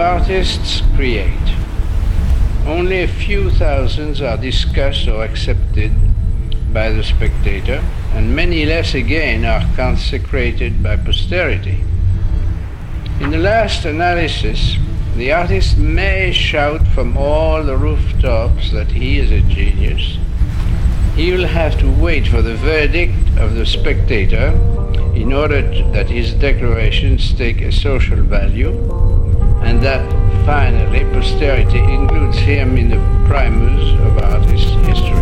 artists create. Only a few thousands are discussed or accepted by the spectator, and many less again are consecrated by posterity. In the last analysis, the artist may shout from all the rooftops that he is a genius. He will have to wait for the verdict of the spectator in order to, that his declarations take a social value that finally posterity includes him in the primus of artist history.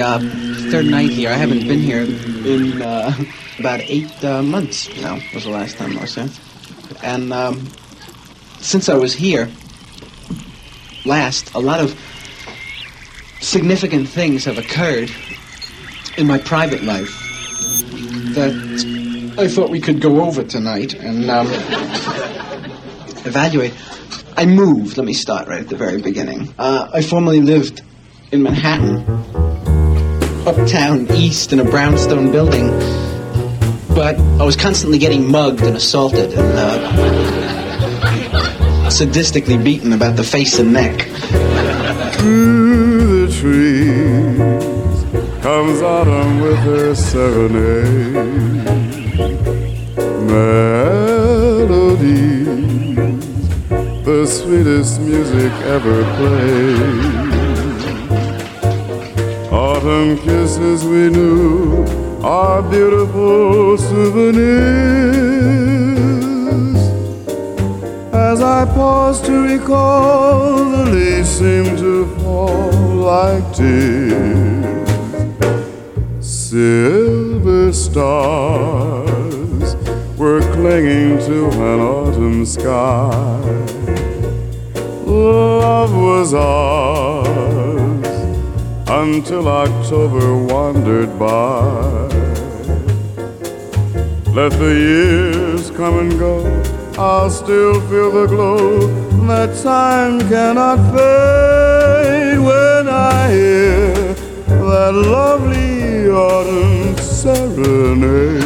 Uh, third night here. I haven't been here in uh, about eight uh, months now, was the last time I was here. And um, since I was here last, a lot of significant things have occurred in my private life that I thought we could go over tonight and um, evaluate. I moved. Let me start right at the very beginning. Uh, I formerly lived in Manhattan, uptown east in a brownstone building, but I was constantly getting mugged and assaulted and uh, sadistically beaten about the face and neck. Through the trees comes autumn with her serenade. Melodies, the sweetest music ever played. Autumn kisses we knew are beautiful souvenirs. As I pause to recall, the leaves seem to fall like tears. Silver stars were clinging to an autumn sky. Love was ours until October wandered by. Let the years come and go, I'll still feel the glow that time cannot fade when I hear that lovely autumn serenade.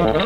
Uh-huh.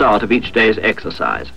Start of each day's exercise.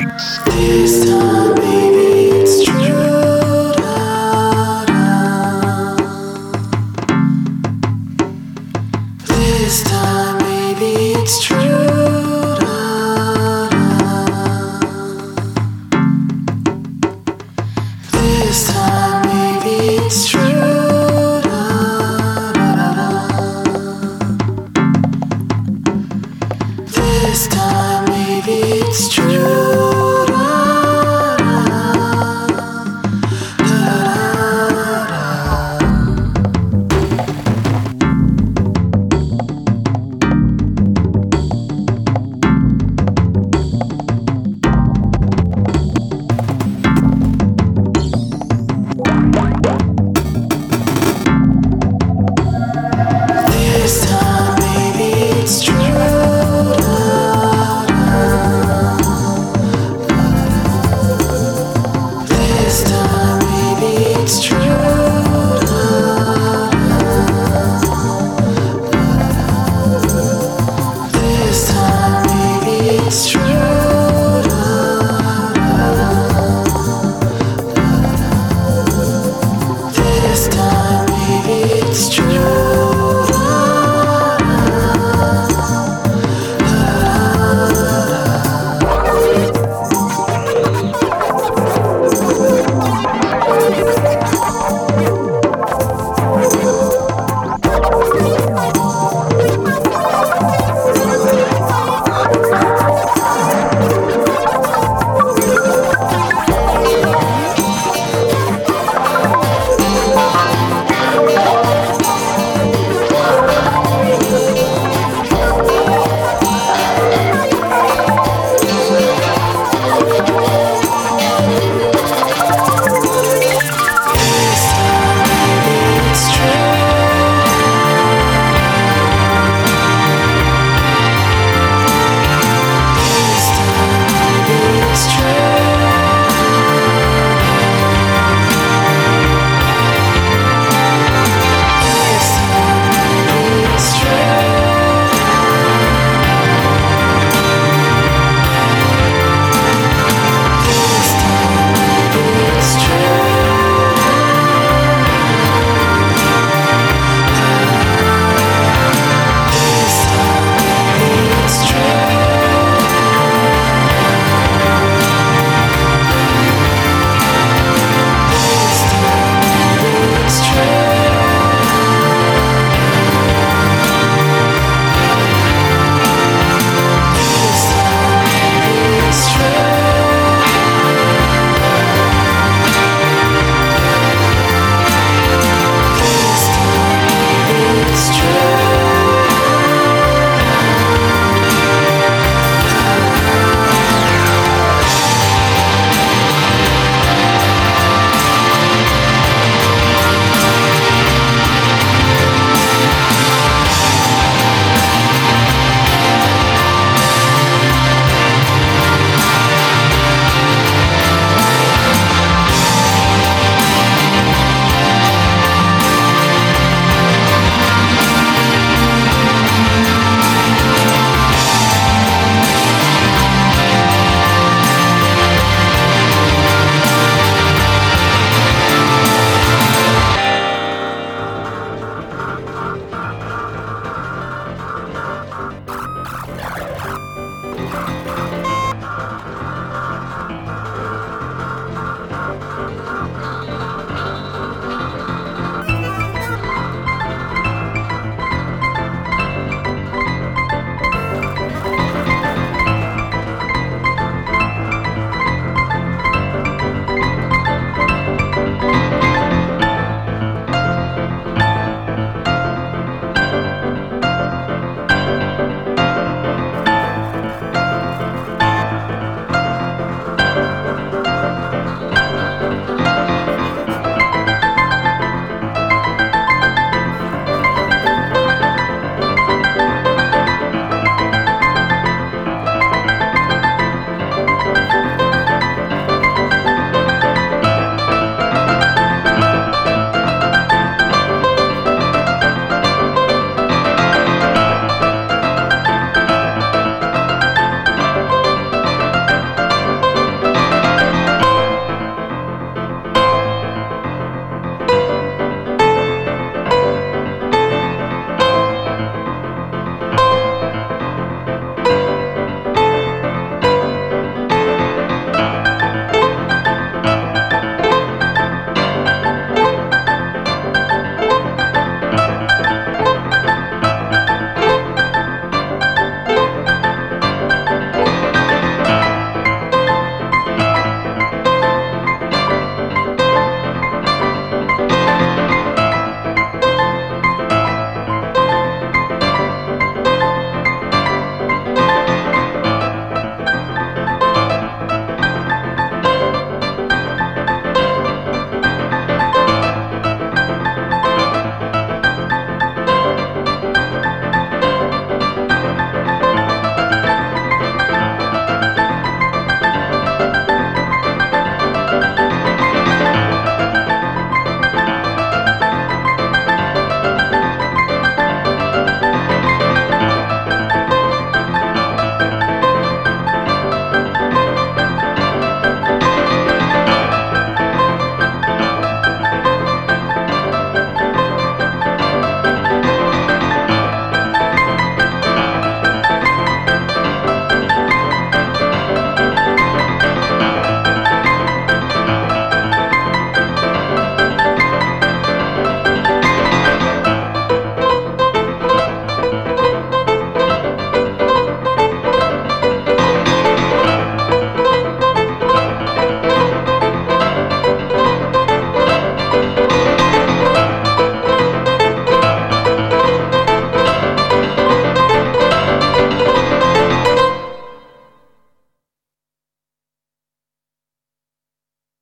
This time, baby.